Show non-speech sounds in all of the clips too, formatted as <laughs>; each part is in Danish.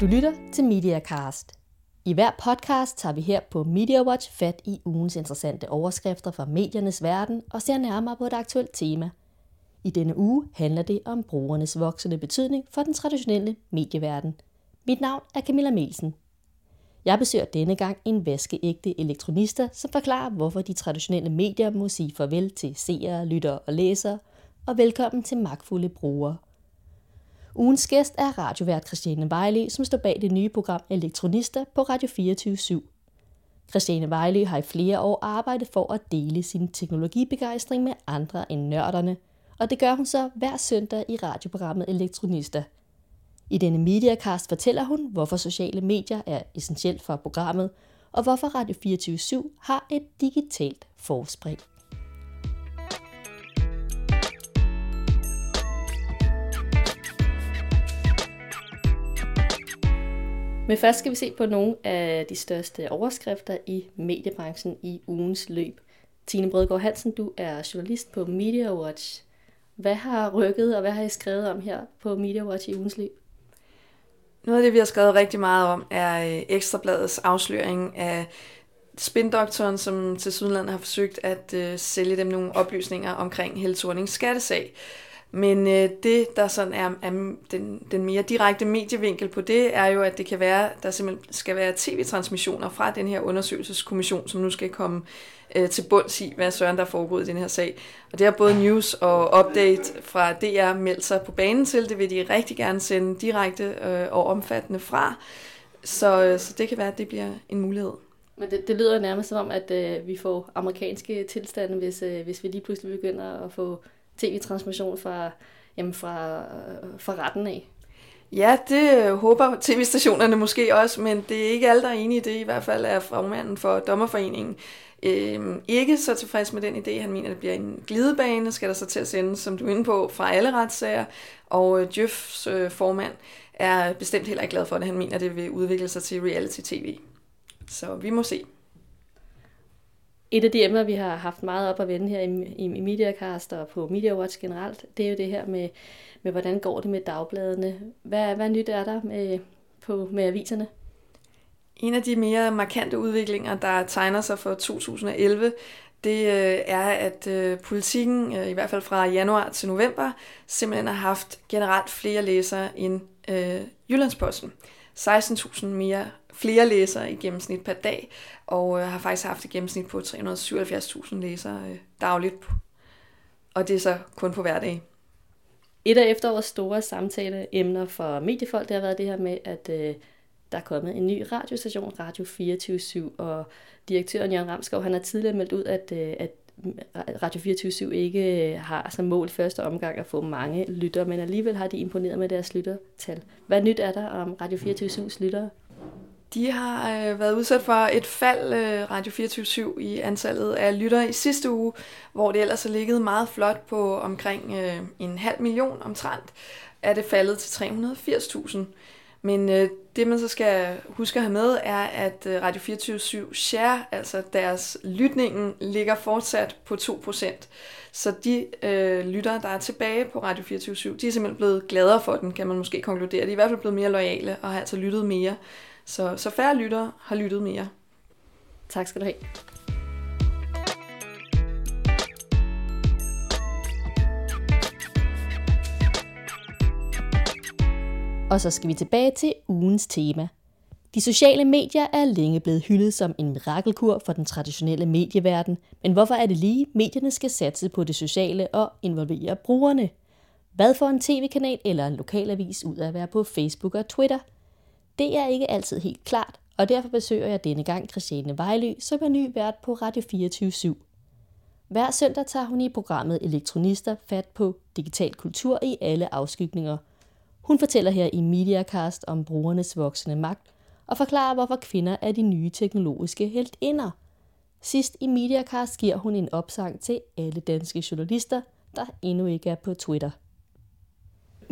Du lytter til MediaCast. I hver podcast tager vi her på MediaWatch fat i ugens interessante overskrifter fra mediernes verden og ser nærmere på et aktuelt tema. I denne uge handler det om brugernes voksende betydning for den traditionelle medieverden. Mit navn er Camilla Melsen. Jeg besøger denne gang en vaskeægte elektronista, som forklarer, hvorfor de traditionelle medier må sige farvel til seere, lyttere og læsere, og velkommen til magtfulde brugere – Ugens gæst er radiovært Christiane Vejle, som står bag det nye program Elektronista på Radio 24 Christiane Vejle har i flere år arbejdet for at dele sin teknologibegejstring med andre end nørderne, og det gør hun så hver søndag i radioprogrammet Elektronista. I denne Mediacast fortæller hun, hvorfor sociale medier er essentielt for programmet, og hvorfor Radio 24 har et digitalt forspring. Men først skal vi se på nogle af de største overskrifter i mediebranchen i ugens løb. Tine Brødgaard Hansen, du er journalist på Media Watch. Hvad har rykket, og hvad har I skrevet om her på Media Watch i ugens løb? Noget af det, vi har skrevet rigtig meget om, er øh, Ekstrabladets afsløring af spindoktoren, som til Sydland har forsøgt at uh, sælge dem nogle oplysninger omkring Helle Thornings skattesag. Men øh, det, der sådan er, er den, den mere direkte medievinkel på det, er jo, at det kan være, der simpelthen skal være tv-transmissioner fra den her undersøgelseskommission, som nu skal komme øh, til bunds i, hvad søren der er foregået i den her sag. Og det har både News og Update fra DR meldt sig på banen til. Det vil de rigtig gerne sende direkte øh, og omfattende fra. Så, øh, så det kan være, at det bliver en mulighed. Men det, det lyder nærmest som om, at øh, vi får amerikanske tilstande, hvis, øh, hvis vi lige pludselig begynder at få tv-transmission fra, jamen fra, fra retten af. Ja, det øh, håber tv-stationerne måske også, men det er ikke alle, der er enige i det. I hvert fald er formanden for Dommerforeningen øh, ikke så tilfreds med den idé. Han mener, at det bliver en glidebane, skal der så til at sende, som du er inde på, fra alle retssager. Og øh, Jeffs øh, formand er bestemt heller ikke glad for det. Han mener, at det vil udvikle sig til reality-tv. Så vi må se. Et af de emner, vi har haft meget op at vende her i, i, i Mediacast og på Media Watch generelt, det er jo det her med, med hvordan går det med dagbladene. Hvad, hvad nyt er der med, på, med aviserne? En af de mere markante udviklinger, der tegner sig for 2011, det øh, er, at øh, politikken, øh, i hvert fald fra januar til november, simpelthen har haft generelt flere læsere end øh, Jyllandsposten. 16.000 mere flere læsere i gennemsnit per dag, og øh, har faktisk haft et gennemsnit på 377.000 læsere øh, dagligt. Og det er så kun på hverdag. Et af efterårets store samtaleemner for mediefolk, det har været det her med, at øh, der er kommet en ny radiostation, Radio 24 og direktøren Jørgen Ramskov, han har tidligere meldt ud, at, øh, at Radio 24 ikke øh, har som mål første omgang at få mange lyttere, men alligevel har de imponeret med deres lyttertal. Hvad nyt er der om Radio 24 lyttere? De har øh, været udsat for et fald, øh, Radio 24 i antallet af lyttere i sidste uge, hvor det ellers har ligget meget flot på omkring øh, en halv million omtrent, er det faldet til 380.000. Men øh, det man så skal huske at have med, er, at øh, Radio 24 share, altså deres lytningen, ligger fortsat på 2%. Så de øh, lyttere, der er tilbage på Radio 24 de er simpelthen blevet gladere for den, kan man måske konkludere. De er i hvert fald blevet mere lojale og har altså lyttet mere. Så, så færre lyttere har lyttet mere. Tak skal du have. Og så skal vi tilbage til ugens tema. De sociale medier er længe blevet hyldet som en mirakelkur for den traditionelle medieverden, men hvorfor er det lige, medierne skal satse på det sociale og involvere brugerne? Hvad får en tv-kanal eller en lokalavis ud af at være på Facebook og Twitter – det er ikke altid helt klart, og derfor besøger jeg denne gang Christiane Vejly, som er ny vært på Radio 24 /7. Hver søndag tager hun i programmet Elektronister fat på digital kultur i alle afskygninger. Hun fortæller her i Mediacast om brugernes voksende magt og forklarer, hvorfor kvinder er de nye teknologiske heltinder. Sidst i Mediacast giver hun en opsang til alle danske journalister, der endnu ikke er på Twitter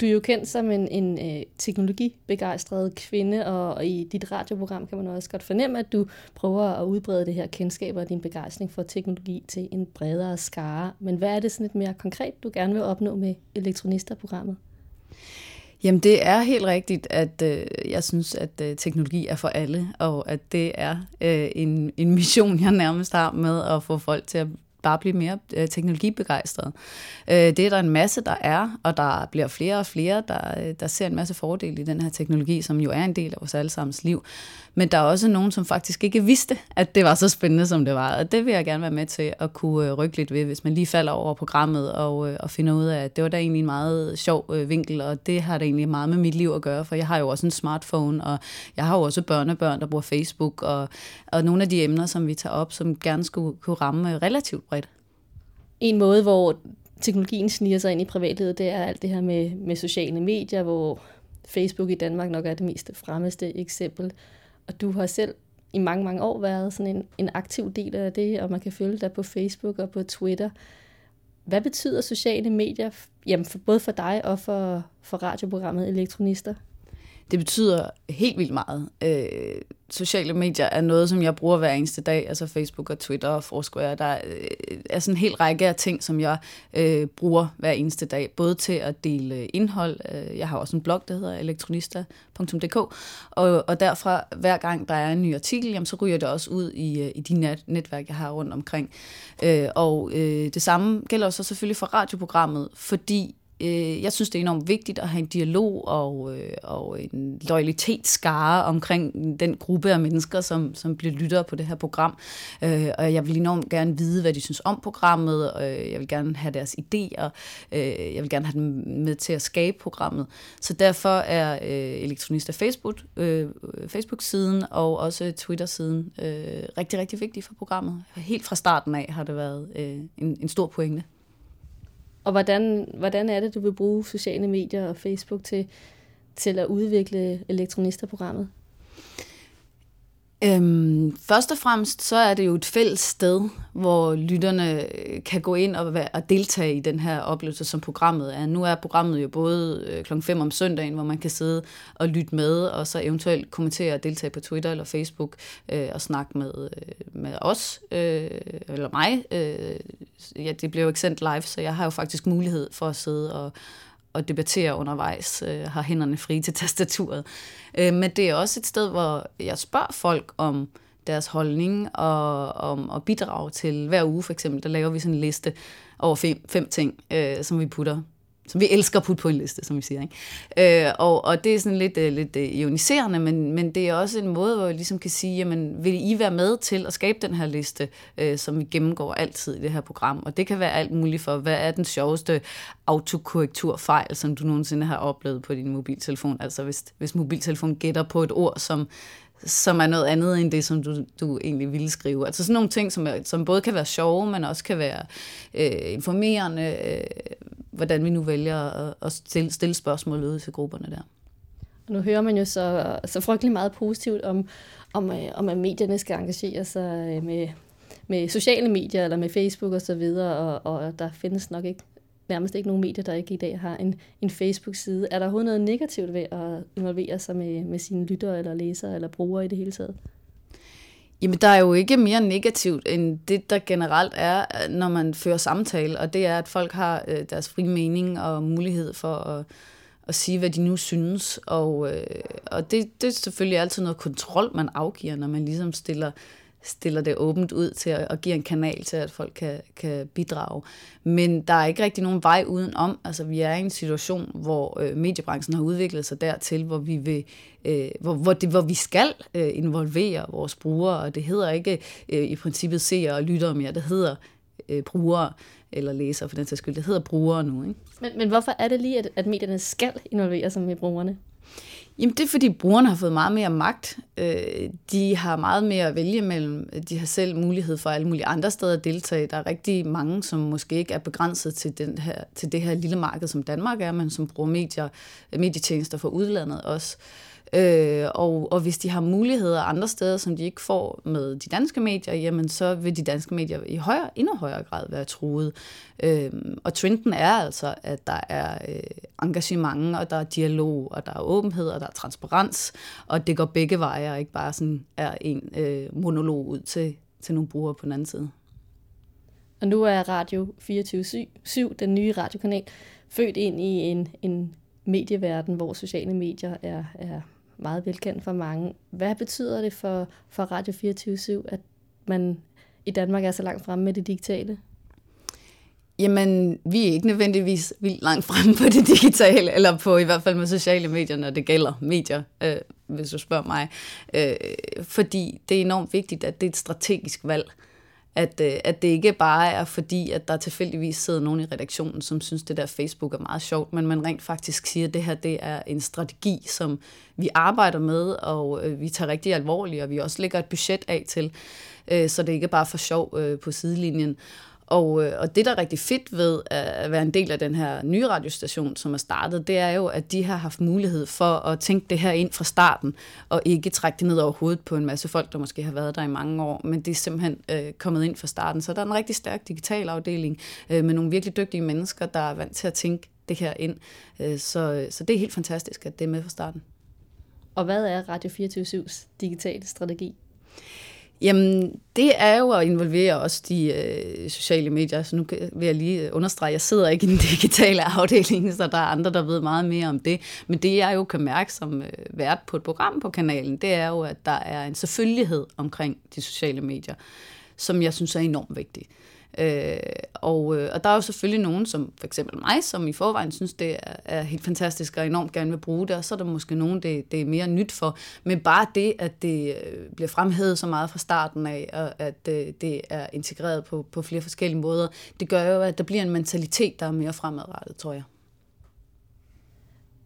du er jo kendt som en, en øh, teknologibegejstret kvinde, og, og i dit radioprogram kan man også godt fornemme, at du prøver at udbrede det her kendskab og din begejstring for teknologi til en bredere skare. Men hvad er det sådan lidt mere konkret, du gerne vil opnå med Elektronister-programmet? Jamen det er helt rigtigt, at øh, jeg synes, at øh, teknologi er for alle, og at det er øh, en, en mission, jeg nærmest har med at få folk til at bare blive mere øh, teknologibegejstret. Øh, det er der en masse, der er, og der bliver flere og flere, der, øh, der ser en masse fordele i den her teknologi, som jo er en del af vores allesammens liv. Men der er også nogen, som faktisk ikke vidste, at det var så spændende, som det var. Og det vil jeg gerne være med til at kunne øh, rykke lidt ved, hvis man lige falder over programmet og, øh, og finder ud af, at det var da egentlig en meget sjov øh, vinkel, og det har da egentlig meget med mit liv at gøre, for jeg har jo også en smartphone, og jeg har jo også børnebørn, der bruger Facebook, og, og nogle af de emner, som vi tager op, som gerne skulle kunne ramme øh, relativt bredt. En måde, hvor teknologien sniger sig ind i privatlivet, det er alt det her med, med sociale medier, hvor Facebook i Danmark nok er det mest fremmeste eksempel. Og du har selv i mange, mange år været sådan en, en aktiv del af det, og man kan følge dig på Facebook og på Twitter. Hvad betyder sociale medier, jamen for, både for dig og for, for radioprogrammet Elektronister? Det betyder helt vildt meget. Øh, sociale medier er noget, som jeg bruger hver eneste dag, altså Facebook og Twitter og Foursquare. Der øh, er sådan en hel række af ting, som jeg øh, bruger hver eneste dag, både til at dele indhold. Øh, jeg har også en blog, der hedder elektronista.dk, og, og derfra, hver gang der er en ny artikel, jamen, så ryger det også ud i, øh, i de net, netværk, jeg har rundt omkring. Øh, og øh, det samme gælder også selvfølgelig for radioprogrammet, fordi øh, jeg synes, det er enormt vigtigt at have en dialog og, øh, og en loyalitetsskare omkring den gruppe af mennesker, som, som bliver lyttere på det her program. Øh, og jeg vil enormt gerne vide, hvad de synes om programmet, og øh, jeg vil gerne have deres idéer, øh, jeg vil gerne have dem med til at skabe programmet. Så derfor er øh, Elektronista Facebook, øh, Facebook-siden og også Twitter-siden øh, rigtig, rigtig vigtige for programmet. Helt fra starten af har det været øh, en, en stor pointe. Og hvordan, hvordan er det, du vil bruge sociale medier og Facebook til, til at udvikle elektronisterprogrammet? Øhm, først og fremmest så er det jo et fælles sted, hvor lytterne øh, kan gå ind og, være, og deltage i den her oplevelse, som programmet er. Nu er programmet jo både øh, kl. 5 om søndagen, hvor man kan sidde og lytte med, og så eventuelt kommentere og deltage på Twitter eller Facebook øh, og snakke med, øh, med os, øh, eller mig. Øh, ja, det bliver jo ikke sendt live, så jeg har jo faktisk mulighed for at sidde og, og debattere undervejs, øh, har hænderne fri til tastaturet. Øh, men det er også et sted, hvor jeg spørger folk om deres holdning og om at bidrage til hver uge for eksempel. Der laver vi sådan en liste over fem, fem ting, øh, som vi putter som vi elsker at putte på en liste, som vi siger. Ikke? Øh, og, og det er sådan lidt, øh, lidt øh, ioniserende, men, men det er også en måde, hvor vi ligesom kan sige, jamen, vil I være med til at skabe den her liste, øh, som vi gennemgår altid i det her program? Og det kan være alt muligt for, hvad er den sjoveste autokorrekturfejl, som du nogensinde har oplevet på din mobiltelefon? Altså hvis, hvis mobiltelefonen gætter på et ord, som som er noget andet end det, som du, du egentlig ville skrive. Altså sådan nogle ting, som, er, som både kan være sjove, men også kan være øh, informerende, øh, hvordan vi nu vælger at, at stille, stille spørgsmål ud til grupperne der. Og nu hører man jo så, så frygtelig meget positivt om, om, øh, om, at medierne skal engagere sig øh, med, med sociale medier eller med Facebook og så videre, og, og der findes nok ikke nærmest ikke nogen medier, der ikke i dag har en, en Facebook-side. Er der overhovedet noget negativt ved at involvere sig med, med sine lyttere eller læsere eller brugere i det hele taget? Jamen, der er jo ikke mere negativt end det, der generelt er, når man fører samtale, og det er, at folk har øh, deres fri mening og mulighed for at, at sige, hvad de nu synes. Og, øh, og det, det er selvfølgelig altid noget kontrol, man afgiver, når man ligesom stiller stiller det åbent ud til at, og giver en kanal til, at folk kan, kan bidrage. Men der er ikke rigtig nogen vej udenom. Altså, vi er i en situation, hvor øh, mediebranchen har udviklet sig dertil, hvor vi vil, øh, hvor, hvor, det, hvor vi skal øh, involvere vores brugere, og det hedder ikke øh, i princippet seere og lyttere mere, det hedder øh, brugere eller læsere for den sags skyld. Det hedder brugere nu. Ikke? Men, men hvorfor er det lige, at, at medierne skal involvere sig med brugerne? Jamen det er fordi brugerne har fået meget mere magt. Øh, de har meget mere at vælge mellem. De har selv mulighed for alle mulige andre steder at deltage. Der er rigtig mange, som måske ikke er begrænset til, den her, til det her lille marked, som Danmark er, men som bruger medier, medietjenester for udlandet også. Øh, og, og hvis de har muligheder andre steder, som de ikke får med de danske medier, jamen så vil de danske medier i højere, endnu højere grad være truet. Øh, og trenden er altså, at der er øh, engagement, og der er dialog, og der er åbenhed, og der er transparens, og det går begge veje, og ikke bare sådan er en øh, monolog ud til, til nogle brugere på den anden side. Og nu er Radio 24-7, den nye radiokanal, født ind i en, en medieverden, hvor sociale medier er, er meget velkendt for mange. Hvad betyder det for, for Radio 24 at man i Danmark er så langt fremme med det digitale? Jamen, vi er ikke nødvendigvis vildt langt fremme på det digitale, eller på i hvert fald med sociale medier, når det gælder medier, øh, hvis du spørger mig. Øh, fordi det er enormt vigtigt, at det er et strategisk valg. At, øh, at det ikke bare er fordi, at der tilfældigvis sidder nogen i redaktionen, som synes, det der Facebook er meget sjovt, men man rent faktisk siger, at det her det er en strategi, som vi arbejder med, og øh, vi tager rigtig alvorligt, og vi også lægger et budget af til, øh, så det ikke bare er for sjov øh, på sidelinjen. Og, øh, og det, der er rigtig fedt ved at være en del af den her nye radiostation, som er startet, det er jo, at de har haft mulighed for at tænke det her ind fra starten, og ikke trække det ned over hovedet på en masse folk, der måske har været der i mange år, men det er simpelthen øh, kommet ind fra starten. Så der er en rigtig stærk digital afdeling øh, med nogle virkelig dygtige mennesker, der er vant til at tænke det her ind. Øh, så, øh, så det er helt fantastisk, at det er med fra starten. Og hvad er Radio 24-7's digitale strategi? Jamen, det er jo at involvere også de øh, sociale medier. Så nu vil jeg lige understrege, at jeg sidder ikke i den <laughs> digitale afdeling, så der er andre, der ved meget mere om det. Men det, jeg jo kan mærke som øh, vært på et program på kanalen, det er jo, at der er en selvfølgelighed omkring de sociale medier, som jeg synes er enormt vigtig. Øh, Øh, og, øh, og der er jo selvfølgelig nogen, som for eksempel mig, som i forvejen synes, det er, er helt fantastisk og enormt gerne vil bruge det, og så er der måske nogen, det, det er mere nyt for. Men bare det, at det øh, bliver fremhævet så meget fra starten af, og at øh, det er integreret på, på flere forskellige måder, det gør jo, at der bliver en mentalitet, der er mere fremadrettet, tror jeg.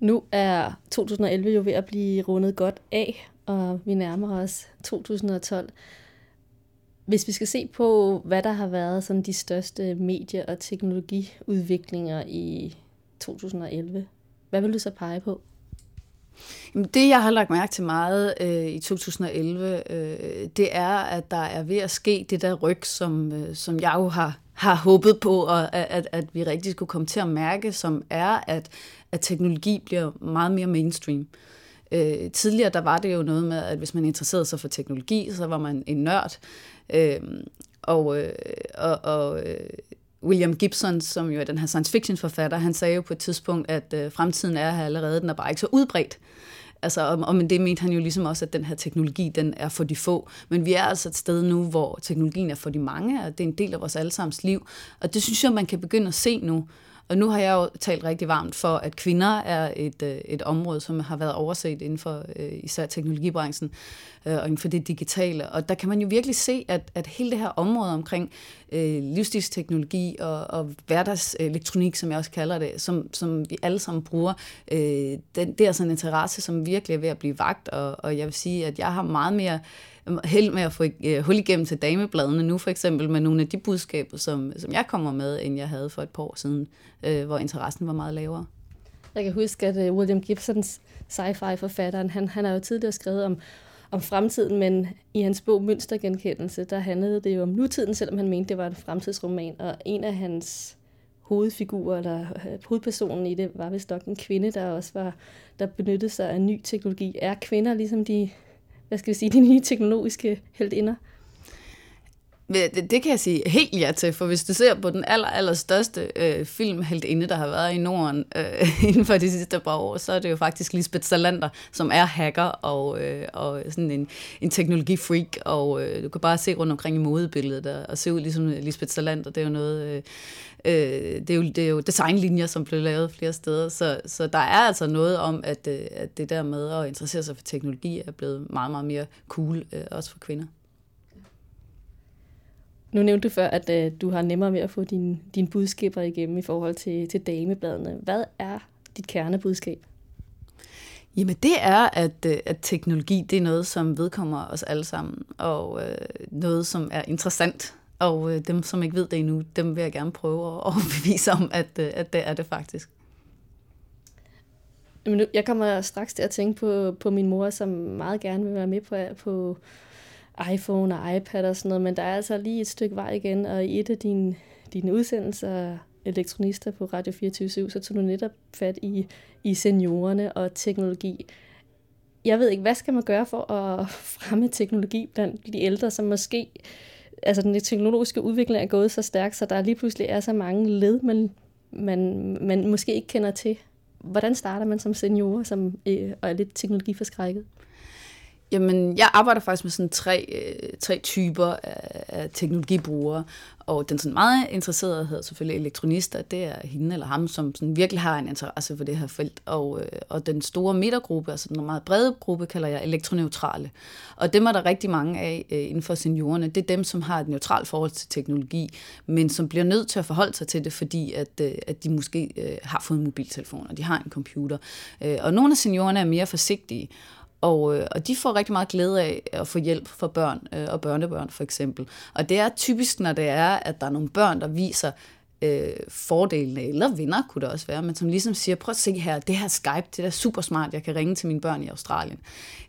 Nu er 2011 jo ved at blive rundet godt af, og vi nærmer os 2012. Hvis vi skal se på, hvad der har været sådan de største medie- og teknologiudviklinger i 2011, hvad vil du så pege på? Jamen Det, jeg har lagt mærke til meget øh, i 2011, øh, det er, at der er ved at ske det der ryg, som, øh, som jeg jo har, har håbet på, og at, at vi rigtig skulle komme til at mærke, som er, at, at teknologi bliver meget mere mainstream. Øh, Øh, tidligere der var det jo noget med, at hvis man interesserede sig for teknologi, så var man en nørd. Øh, og, øh, og, og øh, William Gibson, som jo er den her science fiction forfatter, han sagde jo på et tidspunkt, at øh, fremtiden er her allerede, den er bare ikke så udbredt. Altså, og, og men det mente han jo ligesom også, at den her teknologi, den er for de få. Men vi er altså et sted nu, hvor teknologien er for de mange, og det er en del af vores allesammens liv. Og det synes jeg, man kan begynde at se nu. Og nu har jeg jo talt rigtig varmt for, at kvinder er et, øh, et område, som har været overset inden for øh, især teknologibranchen øh, og inden for det digitale. Og der kan man jo virkelig se, at, at hele det her område omkring øh, livsstilsteknologi og, og hverdagselektronik, som jeg også kalder det, som, som vi alle sammen bruger, øh, den, det er sådan en interesse, som virkelig er ved at blive vagt. Og, og jeg vil sige, at jeg har meget mere held med at få øh, hul igennem til damebladene nu for eksempel med nogle af de budskaber, som, som jeg kommer med, end jeg havde for et par år siden, øh, hvor interessen var meget lavere. Jeg kan huske, at øh, William Gibsons sci-fi-forfatteren, han, han har jo tidligere skrevet om, om fremtiden, men i hans bog Mønstergenkendelse, der handlede det jo om nutiden, selvom han mente, det var en fremtidsroman, og en af hans hovedfigurer, eller øh, hovedpersonen i det, var vist nok en kvinde, der også var, der benyttede sig af ny teknologi. Er kvinder ligesom de hvad skal vi sige, de nye teknologiske heldinder? Det, det kan jeg sige helt ja til, for hvis du ser på den aller, aller største øh, filmheldinde, der har været i Norden øh, <laughs> inden for de sidste par år, så er det jo faktisk Lisbeth Salander, som er hacker og, øh, og sådan en, en teknologifreak, og øh, du kan bare se rundt omkring i modebilledet der, og se ud ligesom Lisbeth Salander. Det er jo noget... Øh, øh, det, er jo, det er jo designlinjer, som blev lavet flere steder, så, så der er altså noget om, at, øh, at det der med at interessere sig for teknologi er blevet meget, meget mere cool, øh, også for kvinder. Nu nævnte du før, at øh, du har nemmere med at få dine din budskaber igennem i forhold til, til damebladene. Hvad er dit kernebudskab? Jamen det er, at, øh, at teknologi det er noget, som vedkommer os alle sammen, og øh, noget, som er interessant. Og øh, dem, som ikke ved det endnu, dem vil jeg gerne prøve at overbevise om, at, øh, at det er det faktisk. Jamen, jeg kommer straks til at tænke på, på min mor, som meget gerne vil være med på, på iPhone og iPad og sådan noget, men der er altså lige et stykke vej igen, og i et af dine, dine udsendelser, elektronister på Radio 24 så tog du netop fat i, i seniorerne og teknologi. Jeg ved ikke, hvad skal man gøre for at <laughs> fremme teknologi blandt de ældre, som måske, altså den teknologiske udvikling er gået så stærkt, så der lige pludselig er så mange led, man, man, man måske ikke kender til. hvordan starter man som senior som, øh, og er lidt teknologiforskrækket? Jamen, jeg arbejder faktisk med sådan tre, øh, tre typer af, af teknologibrugere, og den sådan meget interesserede hedder selvfølgelig elektronister, det er hende eller ham, som sådan virkelig har en interesse for det her felt, og, øh, og den store midtergruppe, altså den meget brede gruppe, kalder jeg elektroneutrale. Og dem er der rigtig mange af øh, inden for seniorerne. Det er dem, som har et neutralt forhold til teknologi, men som bliver nødt til at forholde sig til det, fordi at, at de måske har fået en mobiltelefon, og de har en computer. Og nogle af seniorerne er mere forsigtige, og, øh, og de får rigtig meget glæde af at få hjælp fra børn øh, og børnebørn for eksempel. Og det er typisk, når det er, at der er nogle børn, der viser øh, fordelene, eller venner kunne det også være, men som ligesom siger, prøv at se her, det her Skype, det er super smart, jeg kan ringe til mine børn i Australien.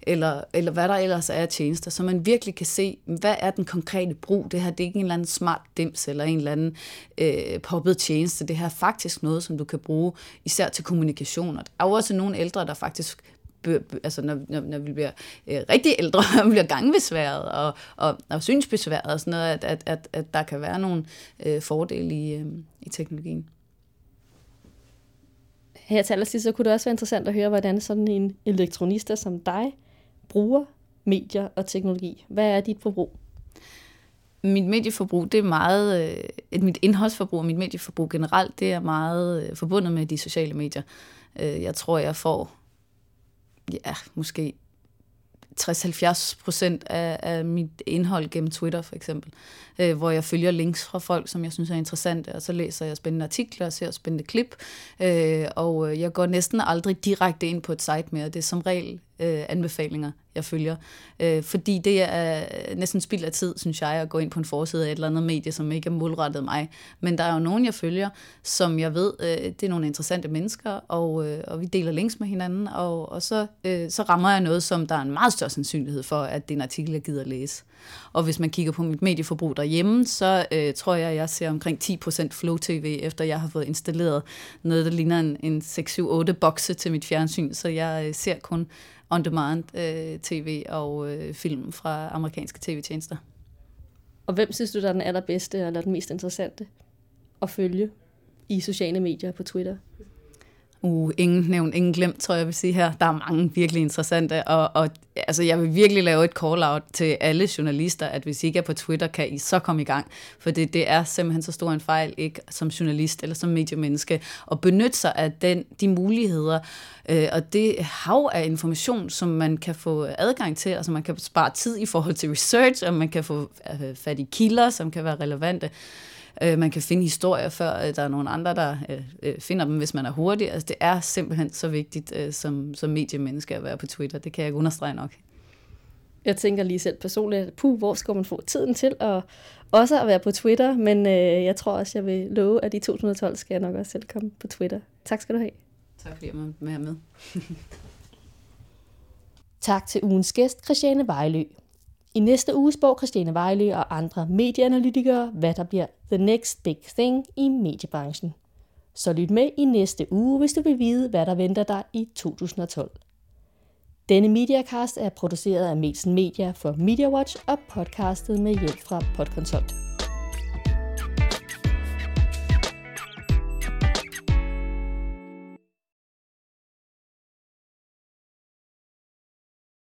Eller, eller hvad der ellers er af tjenester, så man virkelig kan se, hvad er den konkrete brug. Det her det er ikke en eller anden smart dims, eller en eller anden øh, poppet tjeneste. Det her er faktisk noget, som du kan bruge, især til kommunikation. der er jo også nogle ældre, der faktisk altså når, når, når vi bliver øh, rigtig ældre, <laughs> og bliver gangbesværet og, og, og synsbesværet og sådan noget, at, at, at, at der kan være nogle øh, fordele i, øh, i teknologien. Her til allersidst, så kunne det også være interessant at høre, hvordan sådan en elektronister som dig bruger medier og teknologi. Hvad er dit forbrug? Mit medieforbrug, det er meget, øh, mit indholdsforbrug og mit medieforbrug generelt, det er meget øh, forbundet med de sociale medier. Øh, jeg tror, jeg får ja, måske 60-70 procent af, af mit indhold gennem Twitter for eksempel, øh, hvor jeg følger links fra folk, som jeg synes er interessante, og så læser jeg spændende artikler og ser spændende klip, øh, og øh, jeg går næsten aldrig direkte ind på et site mere. Det er som regel øh, anbefalinger, jeg følger. Øh, fordi det er næsten spild af tid, synes jeg, at gå ind på en forside af et eller andet medie, som ikke er målrettet mig. Men der er jo nogen, jeg følger, som jeg ved, øh, det er nogle interessante mennesker, og, øh, og vi deler links med hinanden, og, og så, øh, så rammer jeg noget, som der er en meget større sandsynlighed for, at det er en artikel, jeg gider at læse. Og hvis man kigger på mit medieforbrug derhjemme, så øh, tror jeg, at jeg ser omkring 10% Flow TV, efter jeg har fået installeret noget, der ligner en, en 6-7-8 bokse til mit fjernsyn, så jeg øh, ser kun on-demand øh, tv og øh, film fra amerikanske tv-tjenester. Og hvem synes du, der er den allerbedste eller den mest interessante at følge i sociale medier på Twitter? Uh, ingen nævnt, ingen glemt, tror jeg vil sige her. Der er mange virkelig interessante, og, og altså, jeg vil virkelig lave et call-out til alle journalister, at hvis I ikke er på Twitter, kan I så komme i gang. For det, det er simpelthen så stor en fejl, ikke som journalist eller som mediemenneske, at benytte sig af den, de muligheder, øh, og det hav af information, som man kan få adgang til, og som man kan spare tid i forhold til research, og man kan få øh, fat i kilder, som kan være relevante. Øh, man kan finde historier, før øh, der er nogen andre, der øh, øh, finder dem, hvis man er hurtig. Altså, det er simpelthen så vigtigt øh, som, som mediemenneske at være på Twitter. Det kan jeg understrege nok. Jeg tænker lige selv personligt, puh, hvor skal man få tiden til at også at være på Twitter, men øh, jeg tror også, jeg vil love, at i 2012 skal jeg nok også selv komme på Twitter. Tak skal du have. Tak fordi jeg må være med. tak til ugens gæst, Christiane Vejlø. I næste uge spår Christiane Vejlø og andre medieanalytikere, hvad der bliver the next big thing i mediebranchen. Så lyt med i næste uge, hvis du vil vide, hvad der venter dig i 2012. Denne Mediacast er produceret af Melsen Media for MediaWatch og podcastet med hjælp fra Podconsult.